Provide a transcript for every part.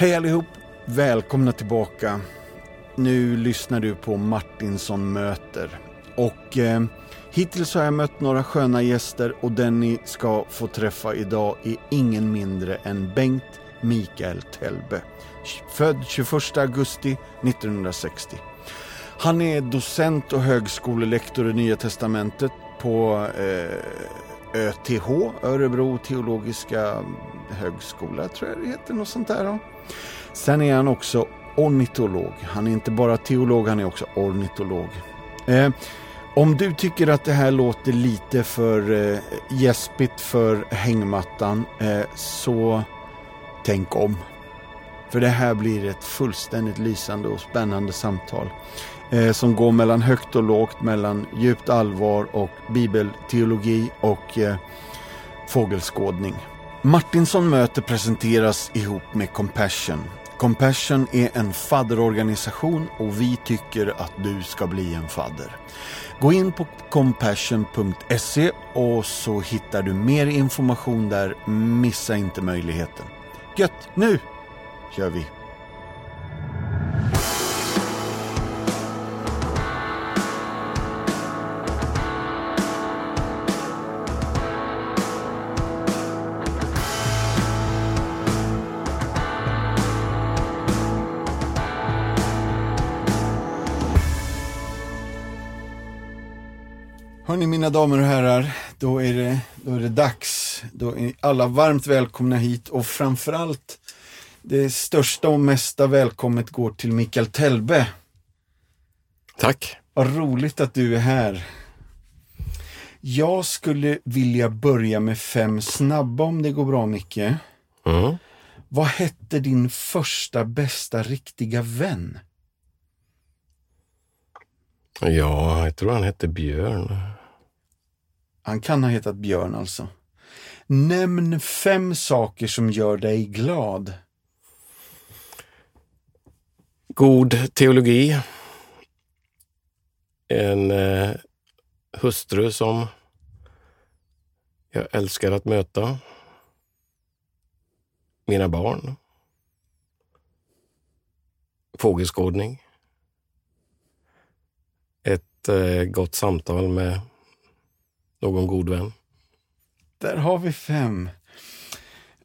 Hej allihop! Välkomna tillbaka. Nu lyssnar du på Martinsson möter. Och eh, hittills har jag mött några sköna gäster och den ni ska få träffa idag är ingen mindre än Bengt Mikael Telbe. Född 21 augusti 1960. Han är docent och högskolelektor i Nya Testamentet på eh, ÖTH, Örebro teologiska högskola, tror jag det heter, något sånt där. Då. Sen är han också ornitolog. Han är inte bara teolog, han är också ornitolog. Eh, om du tycker att det här låter lite för eh, gäspigt för hängmattan, eh, så tänk om. För det här blir ett fullständigt lysande och spännande samtal eh, som går mellan högt och lågt, mellan djupt allvar och bibelteologi och eh, fågelskådning. Martinsson möte presenteras ihop med Compassion. Compassion är en fadderorganisation och vi tycker att du ska bli en fadder. Gå in på compassion.se och så hittar du mer information där. Missa inte möjligheten. Gött, nu kör vi! Mina damer och herrar, då är det, då är det dags. Då är alla varmt välkomna hit och framförallt det största och mesta välkommet går till Mikael Telbe. Tack. Vad roligt att du är här. Jag skulle vilja börja med fem snabba om det går bra Micke. Mm. Vad hette din första bästa riktiga vän? Ja, jag tror han hette Björn. Han kan ha hetat Björn alltså. Nämn fem saker som gör dig glad. God teologi. En eh, hustru som jag älskar att möta. Mina barn. Fågelskådning. Ett eh, gott samtal med någon god vän. Där har vi fem.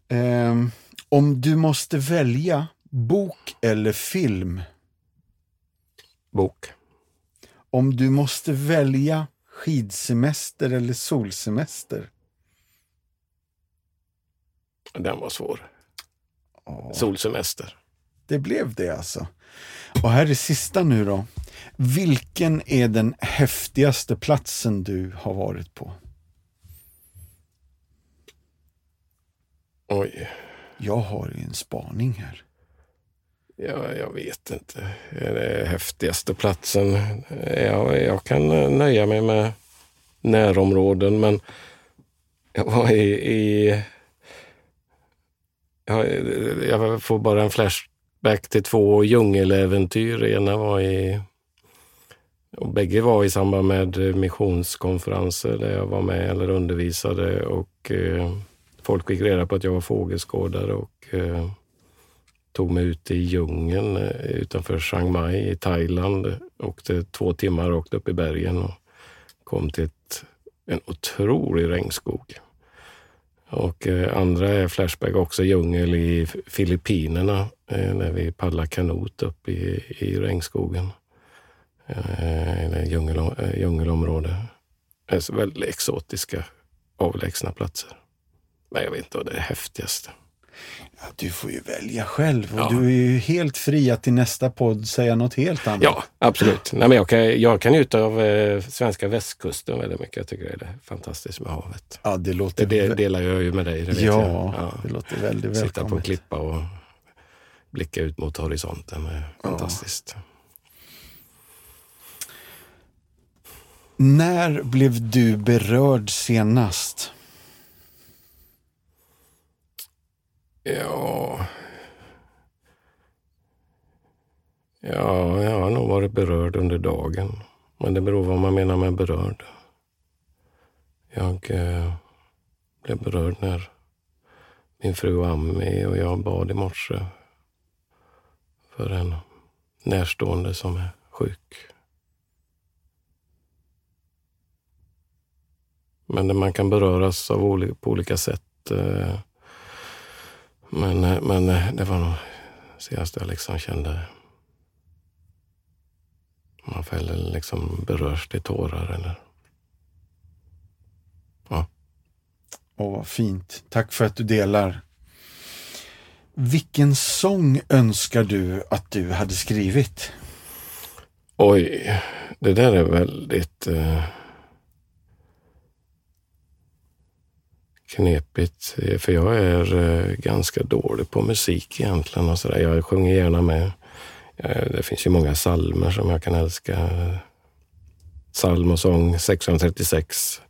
Ehm, om du måste välja bok eller film? Bok. Om du måste välja skidsemester eller solsemester? Den var svår. Åh, Solsemester. det blev det alltså. Och här är sista nu då. Vilken är den häftigaste platsen du har varit på? Oj. Jag har ju en spaning här. Ja, jag vet inte. Är det häftigaste platsen? Ja, jag kan nöja mig med närområden, men jag var i... i ja, jag får bara en flashback till två djungeläventyr. Ena var i... Och bägge var i samband med missionskonferenser där jag var med eller undervisade och eh, folk fick reda på att jag var fågelskådare och eh, tog mig ut i djungeln eh, utanför Chiang Mai i Thailand. Åkte två timmar rakt upp i bergen och kom till ett, en otrolig regnskog. Och eh, andra är Flashback också djungel i Filippinerna när vi paddlar kanot upp i, i regnskogen. Eh, eller djungel, eh, djungelområde. Alltså väldigt exotiska, avlägsna platser. Men jag vet inte vad det är häftigaste. Ja, du får ju välja själv och Ja. du är ju helt fri att i nästa podd säga något helt annat. Ja, absolut. Nej, men jag, kan, jag kan njuta av eh, svenska västkusten väldigt mycket. Jag tycker det är fantastiskt med havet. Ja, det Det, låter, det vä- delar jag ju med dig. Det ja, jag. det låter väldigt Sitta på en välkommet. klippa och blicka ut mot horisonten. är fantastiskt. När blev du berörd senast? Ja... Ja, jag har nog varit berörd under dagen. Men det beror vad man menar med berörd. Jag eh, blev berörd när min fru Ami och jag bad i morse för en närstående som är sjuk. Men man kan beröras av olika på olika sätt. Eh, men, eh, men eh, det var nog senast jag liksom kände man fäller liksom berörs till tårar eller ja. Åh, vad fint. Tack för att du delar. Vilken sång önskar du att du hade skrivit? Oj, det där är väldigt eh, knepigt. För jag är eh, ganska dålig på musik egentligen. Och så där. Jag sjunger gärna med. Eh, det finns ju många salmer som jag kan älska. Psalm och sång 636.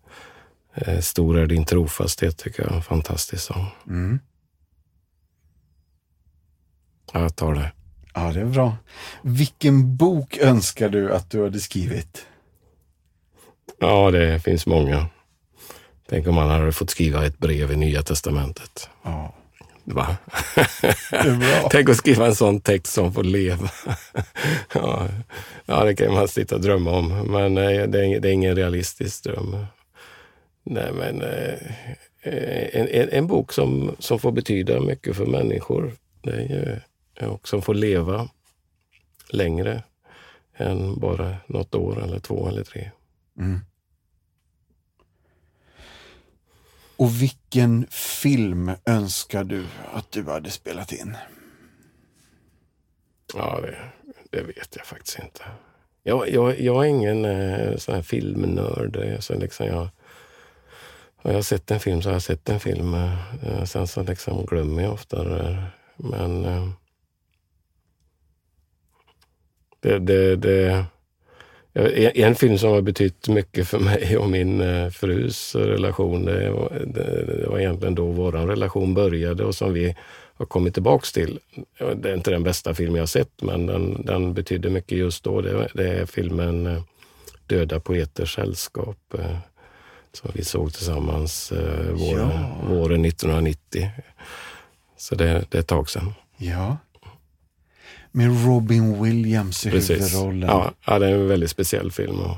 Eh, Stor är din trofasthet tycker jag fantastisk sång. Mm. Ja, jag tar det. Ja, det är bra. Vilken bok önskar du att du hade skrivit? Ja, det finns många. Tänk om man hade fått skriva ett brev i Nya Testamentet. Ja, Va? det är bra. Tänk att skriva en sån text som får leva. ja, ja, det kan man sitta och drömma om, men eh, det är, det är ingen realistisk dröm. Nej, men eh, en, en, en bok som, som får betyda mycket för människor det är ju, och som får leva längre än bara något år eller två eller tre. Mm. Och vilken film önskar du att du hade spelat in? Ja, det, det vet jag faktiskt inte. Jag, jag, jag är ingen eh, sån här filmnörd. eh, Så liksom jag, har jag sett en film så har jag sett en film. Eh, sen så liksom glömmer jag ofta det där. Men eh, det, det, det, en film som har betytt mycket för mig och min eh, frus relation, det var, det, var egentligen då vår relation började och som vi har kommit tillbaks till. Det är inte den bästa film jag sett, men den, den betydde mycket just då. Det, det är filmen eh, Döda poeters sällskap eh, som vi såg tillsammans våren, Ja. våren 1990. Så det, det är ett tag sedan. Ja. Med Robin Williams i Precis. huvudrollen. Ja, ja, det är en väldigt speciell film. Och,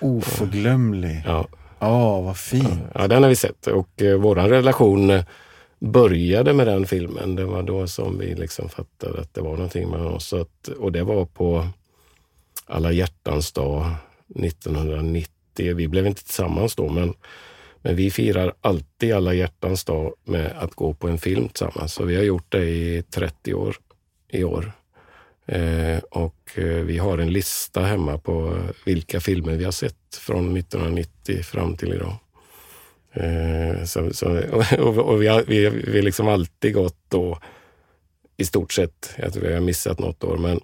Oförglömlig. Ja, ja, vad fint. ja, den har vi sett och eh, vår relation eh, började med den filmen. Det var då som vi liksom fattade att det var någonting med oss. Att, och det var på alla hjärtans dag 1990. Vi blev inte tillsammans då, men, men vi firar alltid alla hjärtans dag med att gå på en film tillsammans. Så vi har gjort det i 30 år i år. Eh, och eh, vi har en lista hemma på vilka filmer vi har sett från 1990 fram till idag. Eh, så, så, och, och vi har vi, vi har liksom alltid gått då i stort sett, jag tror vi har missat något år, men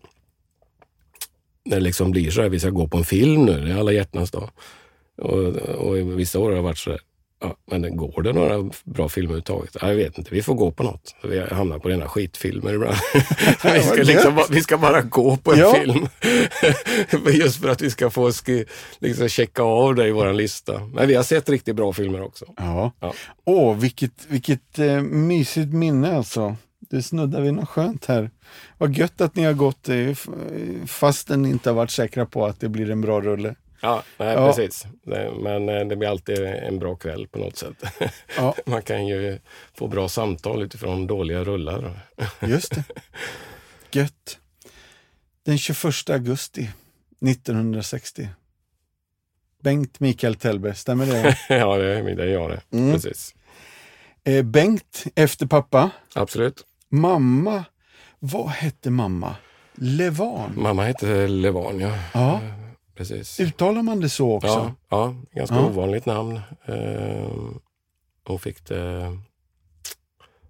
när det liksom blir så här, vi ska gå på en film nu, det är alla hjärtans dag. Och, och vissa år har det varit så här, ja, men går det några bra filmer överhuvudtaget? Ja, jag vet inte, vi får gå på något. Vi hamnar på rena skitfilmer ibland. vi, ska liksom, bara- vi ska bara gå på en Ja. film. Just för att vi ska få liksom checka av det i vår lista. Men vi har sett riktigt bra filmer också. Ja. Ja. Åh, vilket, vilket eh, mysigt minne alltså. Det snuddar vid något skönt här. Vad gött att ni har gått eh, eh, fastän ni inte har varit säkra på att det blir en bra rulle. Ja, nej, Ja. precis. Men eh, det blir alltid en bra kväll på något sätt. Ja, Man kan ju få bra samtal utifrån dåliga rullar. just det. Gött. Den 21 augusti 1960. Bengt Mikael Tellberg, stämmer det? ja, det, det är jag det. Mm. Precis. Eh, Bengt efter pappa. Absolut. Mamma, vad hette mamma? Levan? Mamma heter Levan, ja. Ja, Precis. uttalar man det så också? Ja, ja, ganska Ja. ovanligt namn. Eh, hon fick det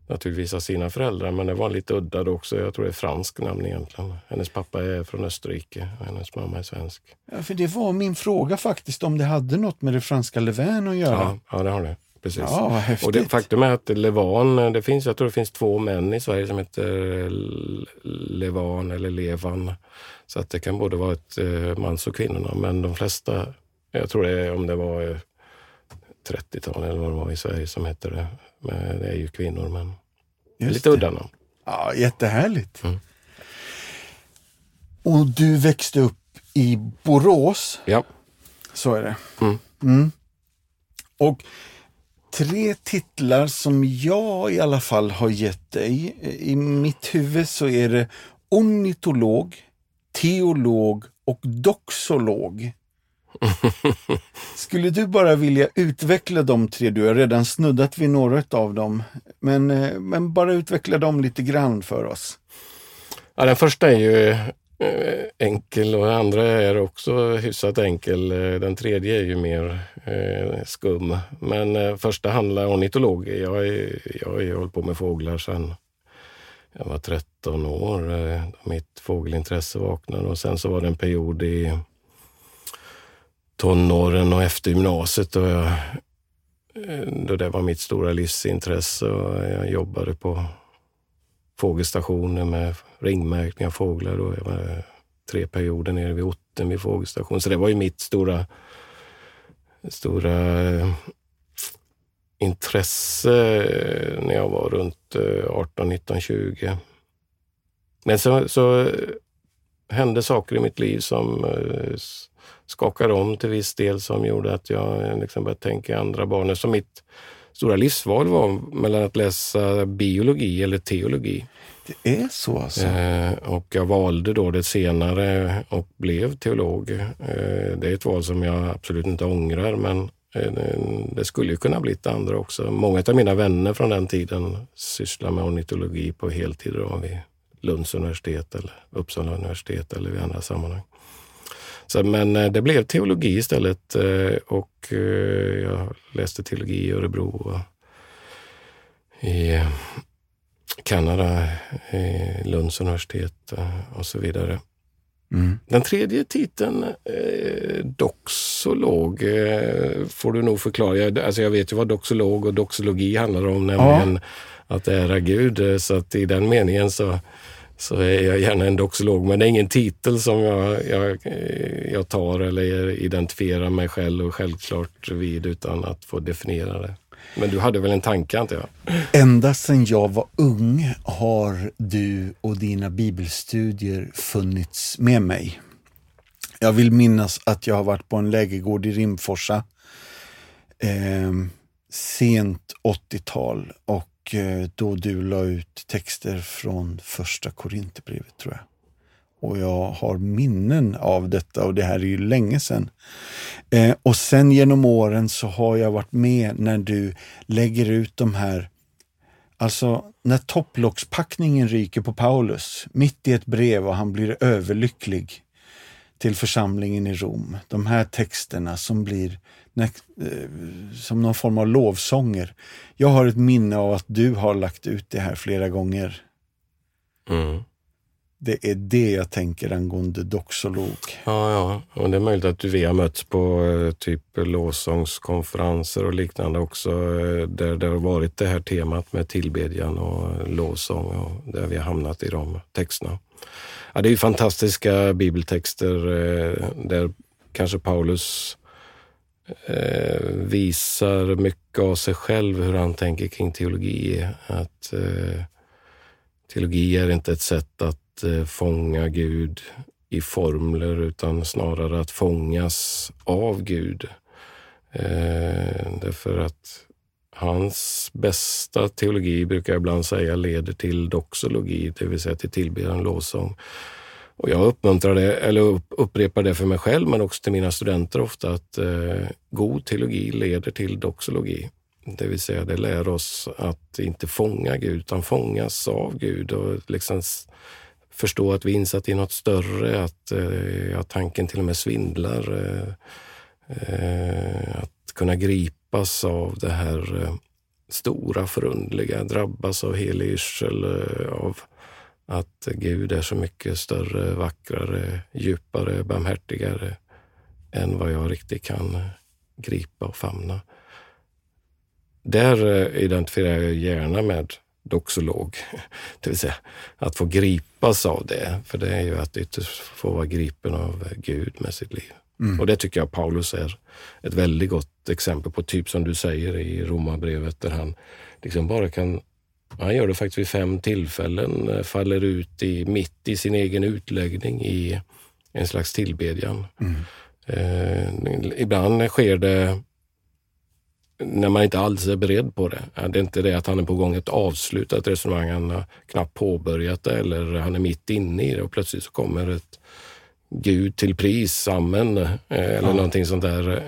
naturligtvis av sina föräldrar, men det var lite udda då också. Jag tror det är franskt namn egentligen. Hennes pappa är från Österrike och hennes mamma är svensk. Ja, för det var min fråga faktiskt, om det hade något med det franska Levain att göra. Ja, ja det har det. Precis. Ja, vad häftigt. Och det, faktum är att Levan, det finns, jag tror det finns två män i Sverige som heter Levan eller Levan. Så att det kan både vara ett eh, mans och kvinnorna, men de flesta, jag tror det är om det var eh, 30-tal eller vad det var i Sverige som hette det. Men det är ju kvinnor, men Just lite det. udda namn. Ja, jättehärligt. Mm. Och du växte upp i Borås. Ja. Så är det. Mm. Mm. Och tre titlar som jag i alla fall har gett dig. I mitt huvud så är det ornitolog, teolog och doxolog. Skulle du bara vilja utveckla de tre? Du har redan snuddat vid några av dem. Men, eh, men bara utveckla dem lite grann för oss. Ja, den första är ju Eh, enkel och den andra är också hyfsat enkel. Eh, den tredje är ju mer eh, skum. Men eh, första handlar ornitolog. Jag, jag har ju hållit på med fåglar sedan jag var 13 år. Eh, mitt fågelintresse vaknade och sen så var det en period i tonåren och efter gymnasiet då, jag, eh, då det var mitt stora livsintresse och jag jobbade på fågelstationer med ringmärkning av fåglar. Då. Jag var tre perioder nere vid Otten vid fågelstation. Så det var ju mitt stora, stora eh, intresse eh, när jag var runt 18, 19, 20. Men så, så eh, hände saker i mitt liv som skakade om till viss del som gjorde att jag liksom började tänka i andra banor. Så mitt stora livsval var mellan att läsa biologi eller teologi. Det är så alltså? Eh, och jag valde då det senare och blev teolog. Eh, det är ett val som jag absolut inte ångrar men eh, det skulle ju kunna blivit det andra också. Många av mina vänner från den tiden sysslar med ornitologi på heltid då vid Lunds universitet eller Uppsala universitet eller vid andra sammanhang. Så, men eh, det blev teologi istället eh, och eh, jag läste teologi i Örebro och i Kanada, i Lunds universitet och så vidare. Mm. Den tredje titeln, eh, doxolog, eh, får du nog förklara. Jag, alltså jag vet ju vad doxolog och doxologi handlar om, nämligen ja. att ära Gud. Så att i den meningen så så är jag gärna en doxolog. Men det är ingen titel som jag, jag, jag tar eller identifierar mig själv och självklart vid utan att få definiera det. Men du hade väl en tanke antar jag? Ända sedan jag var ung har du och dina bibelstudier funnits med mig. Jag vill minnas att jag har varit på en lägergård i Rimforsa eh, sent 80-tal och Eh, då du la ut texter från första Korinthierbrevet tror jag. Och jag har minnen av detta och det här är ju länge sedan. Eh, och sen genom åren så har jag varit med när du lägger ut de här Alltså när topplockspackningen ryker på Paulus mitt i ett brev och han blir överlycklig till församlingen i Rom. De här texterna som blir Eh, som någon form av lovsånger. Jag har ett minne av att du har lagt ut det här flera gånger. Mm. Det är det jag tänker angående doxolog. Ja, ja, och det är möjligt att vi har mötts på eh, typ lovsångskonferenser och liknande också, eh, där det har varit det här temat med tillbedjan och lovsång och där vi har hamnat i de texterna. Ja, det är fantastiska bibeltexter där kanske Paulus eh, visar mycket av sig själv, hur han tänker kring teologi. Att eh, teologi är inte ett sätt att eh, fånga Gud i formler utan snarare att fångas av Gud. Eh, därför att hans bästa teologi brukar jag ibland säga leder till doxologi, det vill säga till tillbedjan, lovsång. Och jag uppmuntrar det, eller upprepar det för mig själv, men också till mina studenter ofta, att eh, god teologi leder till doxologi. Det vill säga, det lär oss att inte fånga Gud, utan fångas av Gud och liksom förstå att vi är insatt i något större, att eh, ja, tanken till och med svindlar. Eh, eh att kunna gripas av det här eh, stora, förundliga, drabbas av helig yrsel, eh, av att Gud är så mycket större, vackrare, djupare, barmhärtigare än vad jag riktigt kan gripa och famna. Där eh, identifierar jag gärna med doxolog, det vill säga att få gripas av det. För det är ju att ytterst få vara gripen av Gud med sitt liv. Mm. Och det tycker jag Paulus är ett väldigt gott exempel på, typ som du säger i Romarbrevet där han liksom bara kan Han gör det faktiskt vid fem tillfällen, eh, faller ut i, mitt i sin egen utläggning i en slags tillbedjan. Mm. Eh, ibland sker det när man inte alls är beredd på det. Det är inte det att han är på gång ett avslutat resonemang, han har knappt påbörjat det eller han är mitt inne i det och plötsligt så kommer ett Gud till pris, amen, eh, eller ja. någonting sånt där.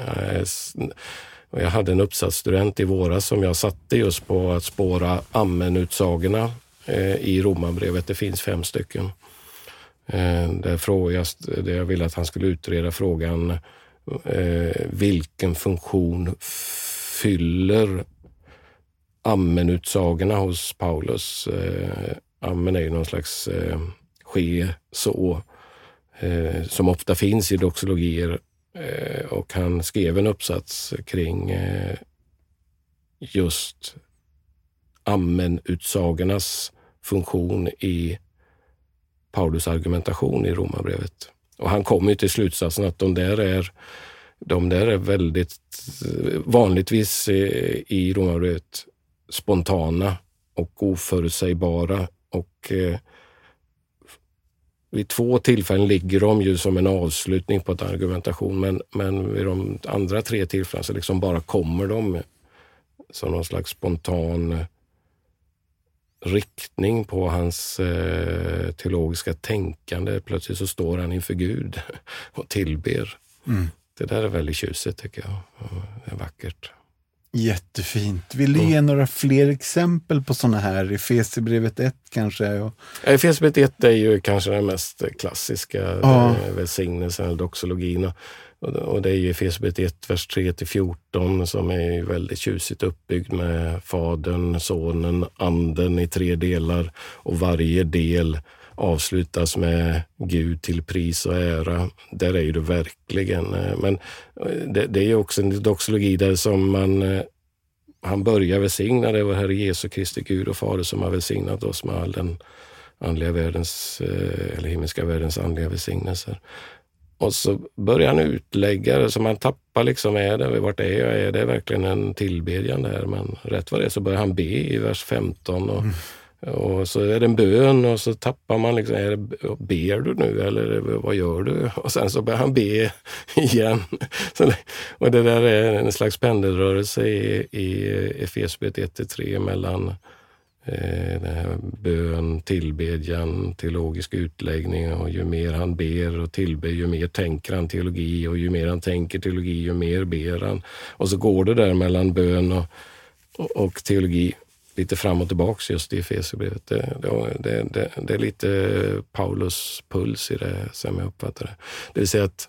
Jag hade en uppsatsstudent i våras som jag satte just på att spåra amen-utsagorna eh, i romabrevet. Det finns fem stycken. Eh, där, frågas, där jag ville att han skulle utreda frågan eh, vilken funktion fyller amen-utsagorna hos Paulus. Amen är ju någon slags ske, så, som ofta finns i doxologier Eh, och han skrev en uppsats kring eh, just amen-utsagornas funktion i Paulus argumentation i Romarbrevet. Och han kommer till slutsatsen att de där är de där är väldigt vanligtvis eh, i Romarbrevet spontana och oförutsägbara och eh, vid två tillfällen ligger de ju som en avslutning på ett argumentation men, men vid de andra tre tillfällena så liksom bara kommer de som någon slags spontan riktning på hans eh, teologiska tänkande. Plötsligt så står han inför Gud och tillber. Mm. Det där är väldigt tjusigt tycker jag. Det är vackert. Jättefint. Vill du ge några fler exempel på sådana här? Efesierbrevet 1 kanske? Efesierbrevet 1 är ju kanske den mest klassiska ja. välsignelsen, eller doxologin. Och det är ju Efesierbrevet 1, vers 3 till 14 som är väldigt tjusigt uppbyggd med Fadern, Sonen, Anden i tre delar och varje del avslutas med Gud till pris och ära. Där är det verkligen. Eh, men eh, det, det är också en doxologi där som man eh, han börjar välsigna det, vår Herre Jesu Kristi Gud och Fader som har välsignat oss med all den andliga världens, eller himmelska världens andliga välsignelser. Och så börjar han utlägga det, så man tappar liksom, är det, vart är jag? Är det verkligen en tillbedjan där? Men rätt vad det är så börjar han be i vers 15 och mm. Och så är det en bön och så tappar man liksom, är det, ber du nu eller vad gör du? Och sen så börjar han be igen. och det där är en slags pendelrörelse i, i Efesierbrevet 1-3 mellan eh, här bön, tillbedjan, teologisk utläggning och ju mer han ber och tillber, ju mer tänker han teologi och ju mer han tänker teologi, ju mer ber han. Och så går det där mellan bön och, och, och teologi lite fram och tillbaks just i Efesierbrevet. Det, det, det, det, är lite Paulus puls i det som jag uppfattar det. Det vill säga att,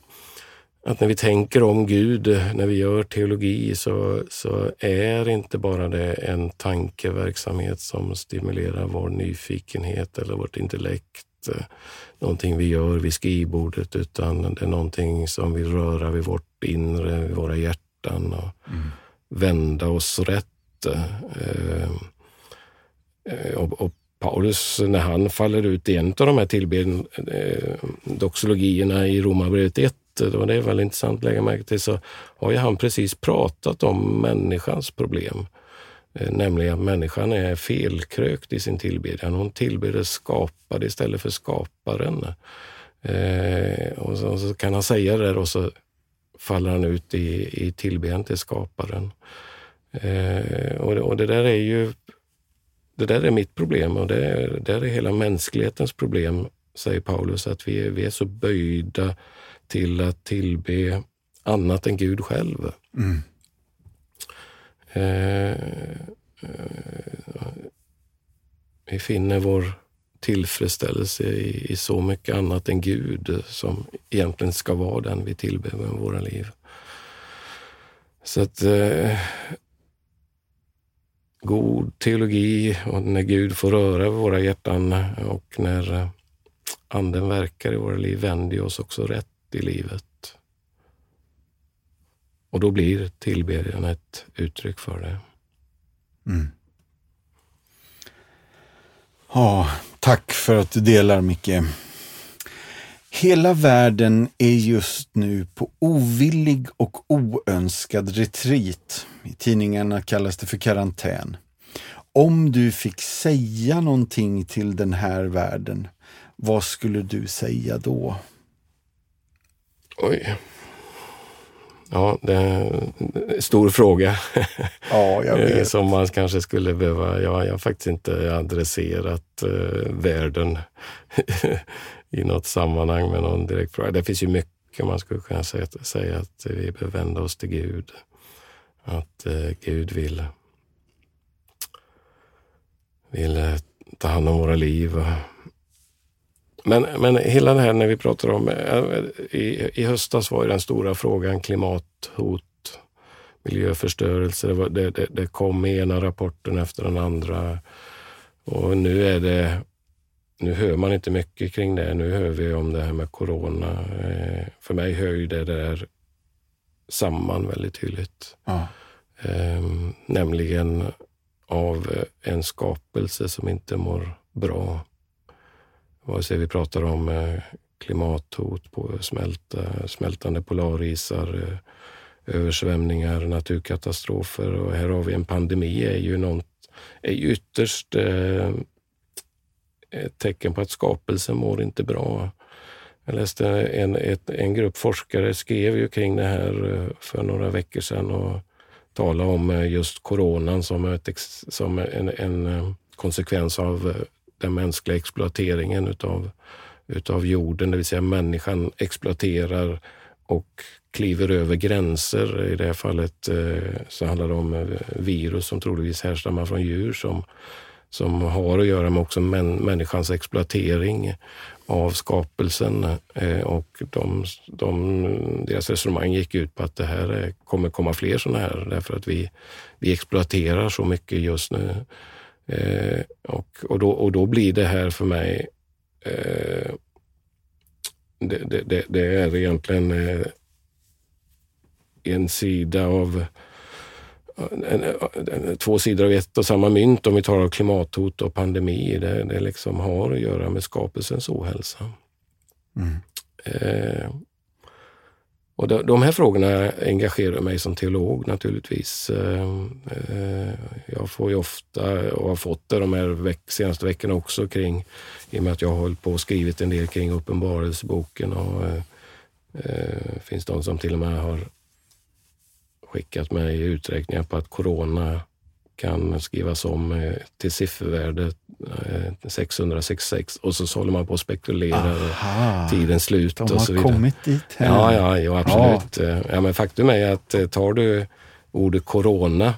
att när vi tänker om Gud, när vi gör teologi så, så är inte bara det en tankeverksamhet som stimulerar vår nyfikenhet eller vårt intellekt någonting vi gör vid skrivbordet utan det är någonting som vill röra vid vårt inre, vid våra hjärtan och mm. vända oss rätt. Eh, och, och Paulus, när han faller ut i en av de här tillbeden, eh, doxologierna i Romarbrevet 1, och eh, det är väl intressant att lägga märke till, så har ju han precis pratat om människans problem. Eh, nämligen att människan är felkrökt i sin tillbedjan. Hon tillber skapade istället för skaparen. Eh, och, så, och, så, kan han säga det där och så faller han ut i, i tillbedjan till skaparen. Eh, och, och det där är ju det där är mitt problem och det är, det är hela mänsklighetens problem, säger Paulus, att vi är, vi är så böjda till att tillbe annat än Gud själv. Mm. Eh, eh, vi finner vår tillfredsställelse i, i, så mycket annat än Gud som egentligen ska vara den vi tillber med våra liv. Så att eh, god teologi och när Gud får röra våra hjärtan och när eh, Anden verkar i våra liv vänder oss också rätt i livet. Och då blir tillbedjan ett uttryck för det. Mm. Ja, tack för att du delar Micke. Hela världen är just nu på ovillig och oönskad retreat. I tidningarna kallas det för karantän. om du fick säga någonting till den här världen, vad skulle du säga då? Oj. Ja, det är en stor fråga. Ja, jag vet. Som man kanske skulle behöva... Ja, jag har faktiskt inte adresserat uh, världen i något sammanhang med någon direkt fråga. Det finns ju mycket man skulle kunna säga, säga att vi behöver vända oss till Gud. Att eh, Gud vill, vill eh, ta hand om våra liv. Men, men hela det här när vi pratar om, eh, i, i höstas var ju den stora frågan klimathot, miljöförstörelse. Det, var, det, det, det kom ena rapporten efter den andra. Och nu är det, nu hör man inte mycket kring det. Nu hör vi om det här med corona. Eh, för mig hör ju det där samman väldigt tydligt. Ja. Ehm, nämligen av en skapelse som inte mår bra. Vare sig vi pratar om eh, klimathot, på smälta, smältande polarisar, eh, översvämningar, naturkatastrofer och här har vi en pandemi är ju, något, är ju ytterst eh, ett tecken på att skapelsen mår inte bra. Jag läste en, ett, en grupp forskare skrev ju kring det här eh, för några veckor sedan och talade om eh, just coronan som, ett, som en, en eh, konsekvens av den mänskliga exploateringen utav, utav jorden, det vill säga människan exploaterar och kliver över gränser. I det här fallet så handlar det om virus som troligtvis härstammar från djur som, som har att göra med också män, människans exploatering av skapelsen. Eh, och de, de, deras resonemang gick ut på att det här eh, kommer komma fler sådana här därför att vi, vi exploaterar så mycket just nu. Eh, och, och, då, och då blir det här för mig, eh, det, det, det, det, är egentligen eh, en sida av en, en, två sidor av ett och samma mynt om vi tar klimathot och pandemi. Det, det liksom har att göra med skapelsens ohälsa. Mm. Eh, och de, de här frågorna engagerar mig som teolog naturligtvis. Eh, eh, jag får ju ofta, och har fått det de här veck, senaste veckorna också kring, i och med att jag har hållit på och skrivit en del kring Uppenbarelseboken och eh, eh, finns de som till och med har skickat mig uträkningar på att corona kan skrivas om eh, till siffervärde 666 eh, och så håller man på och spekulerar Aha, tidens slut och så vidare. De har kommit dit? Här. Ja, ja, ja absolut. Ja. ja. men faktum är att tar du ordet corona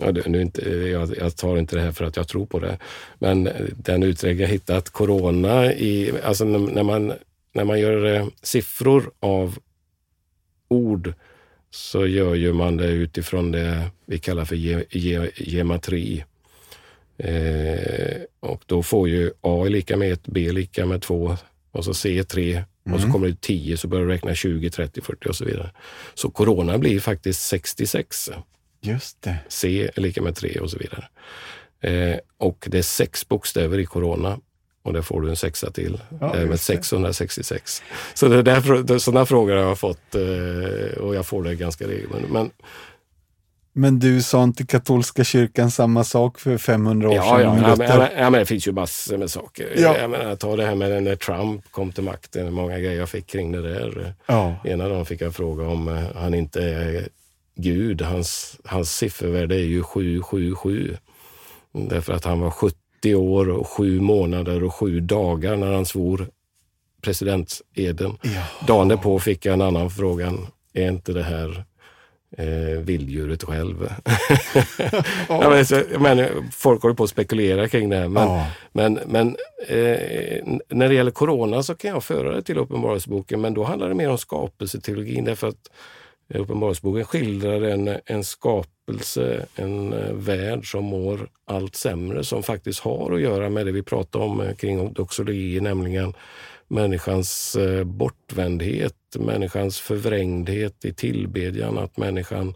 Ja, nu inte, jag, jag, tar inte det här för att jag tror på det, men den uträkning jag hittat, corona, i, alltså när man, när man gör siffror av ord så gör ju man det utifrån det vi kallar för ge, ge, gematri. Eh, och då får ju A är lika med 1, B lika med 2 och så C 3 mm. och så mm. kommer det 10 så börjar du räkna 20, 30, 40 och så vidare. Så corona blir faktiskt 66. Just det. C är lika med 3 och så vidare. Eh, och det är sex bokstäver i corona och det får du en sexa till. Ja, med 666. Så det är därför, sådana frågor har jag fått eh, och jag får det ganska regelbundet. Men, men du sa inte katolska kyrkan samma sak för 500 år ja, sedan? Ja, ja, men, ja, men det finns ju massor med saker. Ja. Jag menar, ta det här med när Trump kom till makten, många grejer jag fick kring det där. Ja. Ena dagen fick jag fråga om eh, han inte är Gud. Hans, hans siffervärde är ju 777. Därför att han var 70 30 år och sju månader och sju dagar när han svor presidenteden. Ja. Dagen på fick jag en annan fråga. Är inte det här eh, vilddjuret själv? ja. men, så, men, folk håller på att spekulera kring det här. Men, ja. men, men eh, när det gäller corona så kan jag föra det till Uppenbarelseboken, men då handlar det mer om skapelseteologin därför att Uppenbarelseboken skildrar en, en skapelse, en uh, värld som mår allt sämre, som faktiskt har att göra med det vi pratar om uh, kring doxologi, nämligen människans uh, bortvändhet, människans förvrängdhet i tillbedjan, att människan,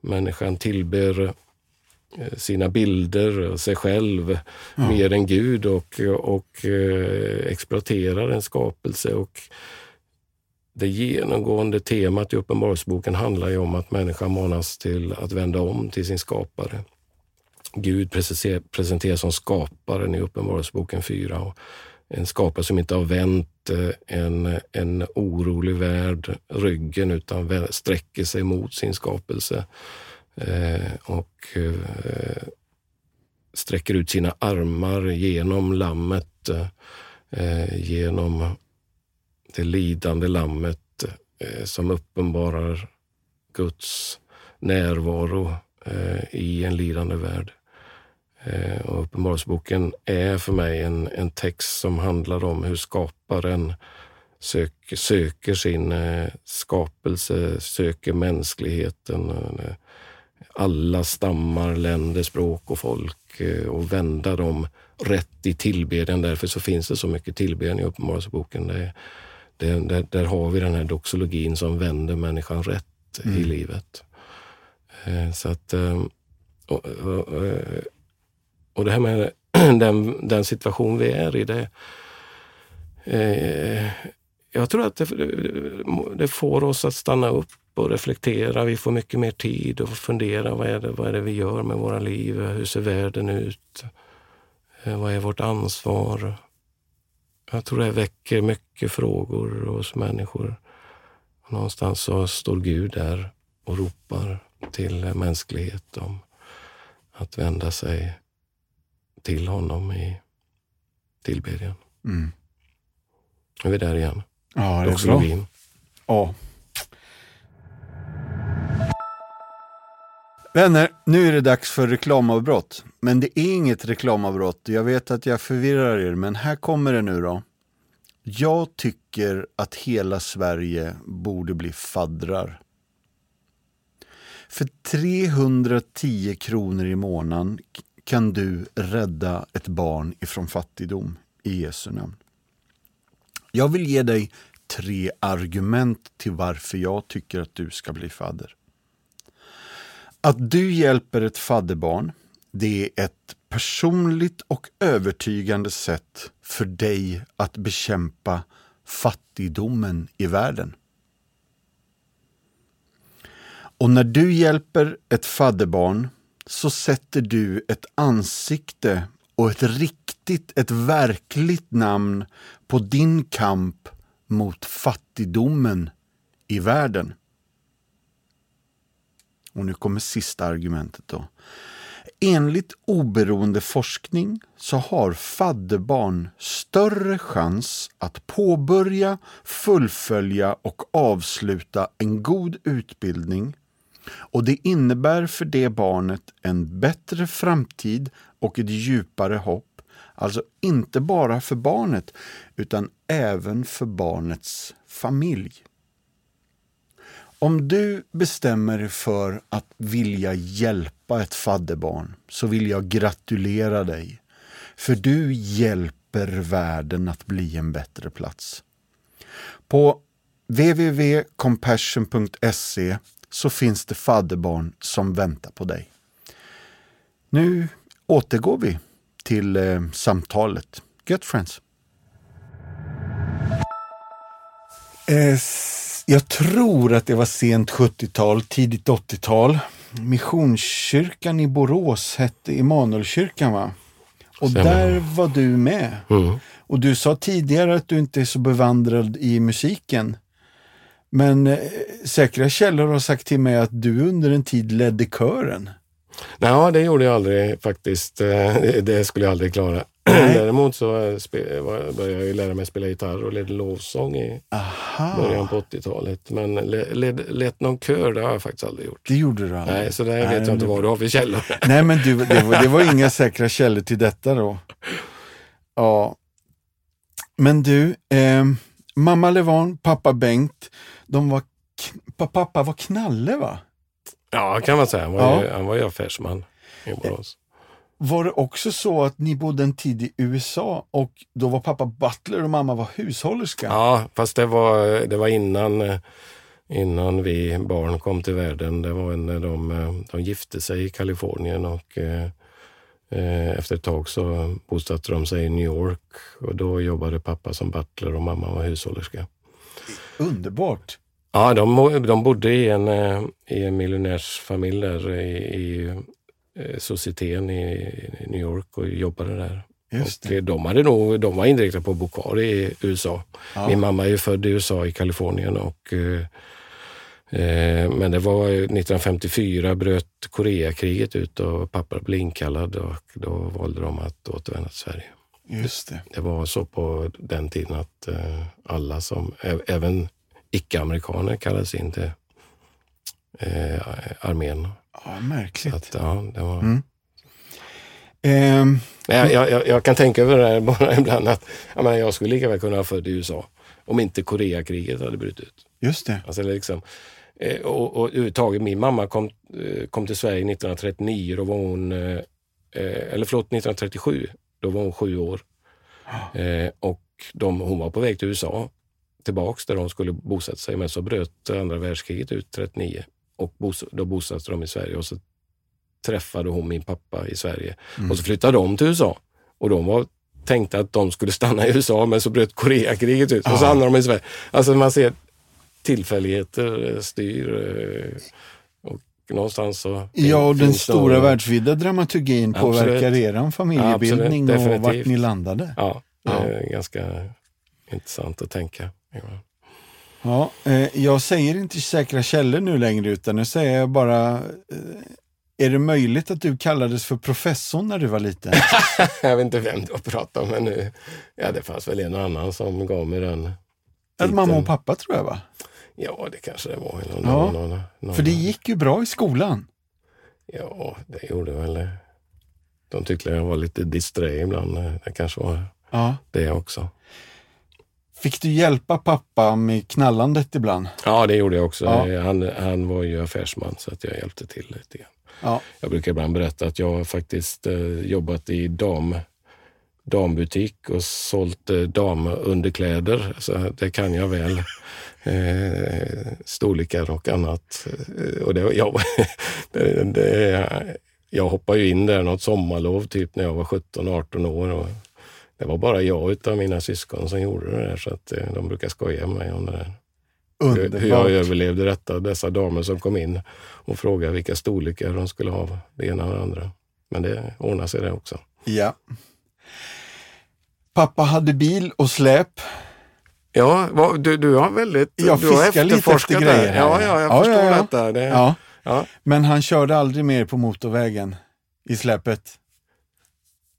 människan tillber sina bilder, sig själv, mm. mer än Gud och, och exploaterar en skapelse. och det genomgående temat i Uppenbarelseboken handlar ju om att människan manas till att vända om till sin skapare. Gud presenteras som skaparen i Uppenbarelseboken 4. Och en skapare som inte har vänt eh, en, en orolig värld ryggen utan sträcker sig mot sin skapelse. Eh, och eh, sträcker ut sina armar genom lammet, eh, genom det lidande lammet eh, som uppenbarar Guds närvaro eh, i en lidande värld. Eh, och Uppenbarelseboken är för mig en, en text som handlar om hur skaparen söker, söker sin eh, skapelse, söker mänskligheten, eh, alla stammar, länder, språk och folk eh, och vända dem rätt i tillbedjan. Därför så finns det så mycket tillbedjan i Uppenbarelseboken. Det, det, där, där har vi den här doxologin som vänder människan rätt mm. i livet. Eh, så att, eh, och, och, och, det här med den, den situation vi är i, det, jag tror att det, det får oss att stanna upp och reflektera. Vi får mycket mer tid att fundera. Vad är, det, vad är det vi gör med våra liv? Hur ser världen ut? Eh, vad är vårt ansvar? Jag tror det väcker mycket frågor hos människor. Någonstans så står Gud där och ropar till mänsklighet om att vända sig till honom i tillbedjan. Mm. Nu är vi där igen. Ja, det är bra. Ja. Vänner, nu är det dags för reklamavbrott. Men det är inget reklamavbrott. Jag vet att jag förvirrar er, men här kommer det nu då. Jag tycker att hela Sverige borde bli faddrar. För 310 kronor i månaden kan du rädda ett barn ifrån fattigdom i Jesu namn. Jag vill ge dig tre argument till varför jag tycker att du ska bli fadder. Att du hjälper ett fadderbarn, det är ett personligt och övertygande sätt för dig att bekämpa fattigdomen i världen. Och när du hjälper ett fadderbarn så sätter du ett ansikte och ett riktigt, ett verkligt namn på din kamp mot fattigdomen i världen. Och nu kommer sista argumentet då. Enligt oberoende forskning så har fadderbarn större chans att påbörja, fullfölja och avsluta en god utbildning och det innebär för det barnet en bättre framtid och ett djupare hopp. Alltså inte bara för barnet utan även för barnets familj. Om du bestämmer dig för att vilja hjälpa ett fadderbarn så vill jag gratulera dig. För du hjälper världen att bli en bättre plats. På www.compassion.se så finns det fadderbarn som väntar på dig. Nu återgår vi till eh, samtalet. Gött friends! Eh, jag tror att det var sent 70-tal, tidigt 80-tal. Missionskyrkan i Borås hette Immanuelkyrkan va? Och Stämmer. där var du med. Mm. Och du sa tidigare att du inte är så bevandrad i musiken. Men eh, säkra källor har sagt till mig att du under en tid ledde kören. Nej, det gjorde jag aldrig faktiskt. Eh, det skulle jag aldrig klara. Däremot så började jag lära mig spela gitarr och ledde lovsång i Aha. början på 80-talet. Men led, lett någon kör, det har jag faktiskt aldrig gjort. Det gjorde du aldrig? Nej, så där vet jag inte vad du har för källor. Nej, men du, det, var, det var inga säkra källor till detta då. Ja. Men du, eh, mamma Levan, pappa Bengt, de var, pappa var knalle va? Ja, kan man säga. Han var, ja. ju, han var ju affärsman i Borås. Var det också så att ni bodde en tid i USA och då var pappa butler och mamma var hushållerska? Ja, fast det var, det var innan, innan vi barn kom till världen. Det var när de, de gifte sig i Kalifornien och eh, efter ett tag så bosatte de sig i New York och då jobbade pappa som butler och mamma var hushållerska. Underbart! Ja, de, de bodde i en, i en miljonärsfamilj där i, i eh, societeten i, i New York och jobbade där. Just Och det. eh, de, hade nog, de var inriktade på att bo kvar i USA. Ja. Min mamma är ju född i USA, i Kalifornien. Och, eh, eh, men det var ju 1954 bröt Koreakriget ut och pappa blev inkallad och då valde de att återvända till Sverige. Just det. Det var så på den tiden att eh, alla som, även icke-amerikaner kallades in till eh, armén. Ja, märkligt. att, ja, det var... Mm. Men jag, jag- jag, kan tänka över det här bara ibland att jag, menar, jag skulle lika väl kunna vara född i USA om inte Koreakriget hade brutit ut. just det. Alltså liksom, eh, och, och överhuvudtaget, min mamma kom, eh, kom till Sverige 1939, då var hon, eh, eller förlåt 1937, då var hon sju år. Eh, och de, hon var på väg till USA, tillbaks där de skulle bosätta sig, men så bröt andra världskriget ut 39 och bos, då bosatte de i Sverige och så träffade hon min pappa i Sverige Mm. och så flyttade de till USA och de var tänkte att de skulle stanna i USA men så bröt Koreakriget ut och så Ja. hamnade de i Sverige. Alltså man ser tillfälligheter eh, styr eh, och någonstans så Ja, och den stora nog- världsvida dramaturgin Absolut. påverkar er familjebildning Absolut, och vart ni landade. Ja, det Ja. är ganska intressant att tänka. Ja, eh, jag säger inte säkra källor nu längre utan nu säger jag bara eh, är det möjligt att du kallades för professor när du var liten? Jag vet inte vem du har pratat om, men nu, ja, det fanns väl en och annan som gav mig den. Eller mamma och titeln. pappa tror jag va? Ja, det kanske det var. Eller Ja, någon, någon, någon, För det gick ju bra i skolan. Ja, det gjorde väl. De tyckte jag var lite disträ ibland. Det kanske var Ja. det också. Fick du hjälpa pappa med knallandet ibland? Ja, det gjorde jag också. Ja. Han, han var ju affärsman så att jag hjälpte till lite grann. Ja. Jag brukar ibland berätta att jag har faktiskt eh, jobbat i dam, dambutik och sålt eh, damunderkläder. Så det kan jag väl. Eh, storlekar och annat. Eh, och det, jag, det, det, jag hoppade ju in där något sommarlov typ när jag var 17-18 år. Och det var bara jag utav mina syskon som gjorde det där så att eh, de brukar skoja med mig om det där. Hur, hur jag Underbart. överlevde detta. Dessa damer som kom in och frågade vilka storlekar de skulle ha, det ena och det andra. Men det ordnade sig det också. Ja. Pappa hade bil och släp. Ja, du, du har väldigt... Jag du har fiskar lite efterforskat efter grejer. Ja, ja, jag Ja, förstår ja, ja. detta. Det, Ja. ja. Men han körde aldrig mer på motorvägen i släpet.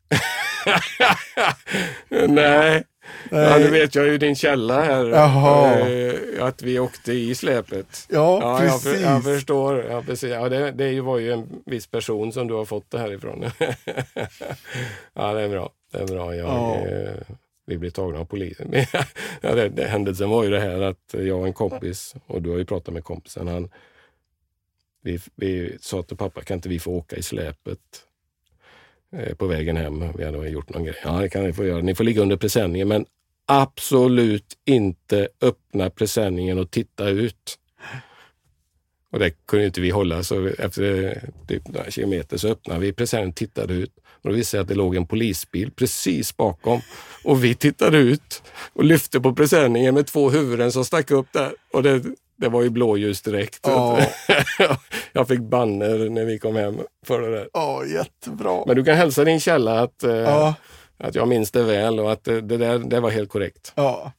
Nej. Ja, Nej. nu vet jag ju din källa här. Jaha. Eh, Att vi åkte i släpet. Ja, Ja, jag, precis. för, jag förstår. Ja, precis. Ja, det, det var ju en viss person som du har fått det här ifrån. ja, det är bra. Det är bra. Jag, Ja. eh, vi blev tagna av polisen. ja, det, det, händelsen var ju det här att jag och en kompis, och du har ju pratat med kompisen, han, vi, vi sa till pappa, kan inte vi få åka i släpet Eh, på vägen hem? Vi hade gjort någon grej. Ja, det kan ni få göra. Ni får ligga under presenningen, men absolut inte öppna presenningen och titta ut. Och det kunde inte vi hålla, så efter eh, typ några kilometer så öppnade vi presenningen och tittade ut. Och då visade det sig att det låg en polisbil precis bakom. Och vi tittade ut och lyfte på presenningen med två huvuden som stack upp där. Och det, det var ju blåljus direkt. Ja. Jag fick banner när vi kom hem för det där. Ja, jättebra. Men du kan hälsa din källa att, eh, Ja, att jag minns det väl och att eh, det där det var helt korrekt. ja.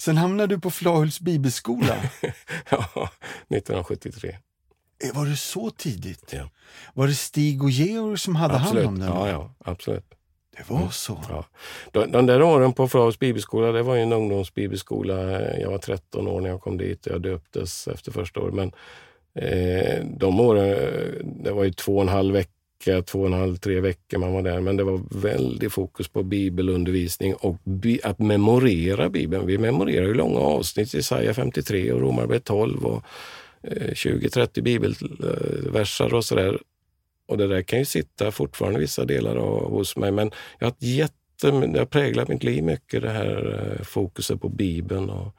Sen hamnade du på Flahults bibelskola. Ja, 1973. Eh, Var det så tidigt? Ja. Var det Stig och Georg som hade Absolut. hand om den? Ja, ja, absolut. Det var så? Ja. De, de där åren på Flahus bibelskola, det var ju en ungdomsbibelskola. Jag var 13 år när jag kom dit. Jag döptes efter första året. Men eh, de åren, eh, det var ju två och en halv vecka, två och en halv, tre veckor man var där. Men det var väldigt fokus på bibelundervisning och bi, att memorera Bibeln. Vi memorerar ju långa avsnitt, Jesaja 53 och Romarbrevet 12 och eh, 20-30 bibelversar och sådär. Och det där kan ju sitta fortfarande vissa delar av, hos mig. Men jag har jätte, det har präglat mitt liv mycket, det här eh, fokuset på Bibeln och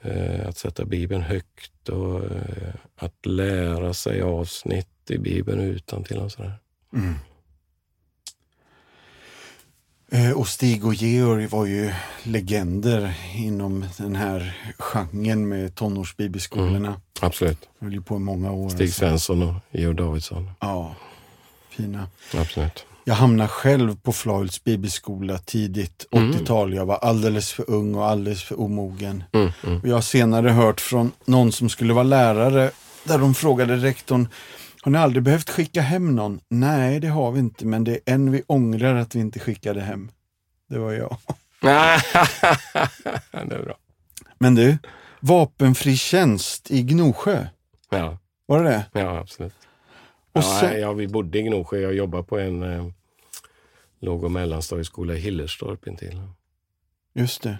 eh, att sätta Bibeln högt och eh, att lära sig avsnitt i Bibeln utan till och sådär. Mm. Eh, Och Stig och Georg var ju legender inom den här genren med tonårsbibelskolorna. Absolut. De höll ju på i många år. Stig alltså. Svensson och Georg Davidsson. Ja. fina. Absolut. Jag hamnade själv på Flahults bibelskola tidigt 80-tal. Jag var alldeles för ung och alldeles för omogen. Mm, mm. Och jag har senare hört från någon som skulle vara lärare där de frågade rektorn har ni aldrig behövt skicka hem någon? Nej, det har vi inte, men det är en vi ångrar att vi inte skickade hem. Det var jag. det är bra. Men du, vapenfri tjänst i Gnosjö, Ja, var det det? ja absolut. Och ja, sen- ja, vi bodde i Gnosjö. Jag jobbade på en eh, låg och mellanstadieskola i Hillerstorp intill. Just det.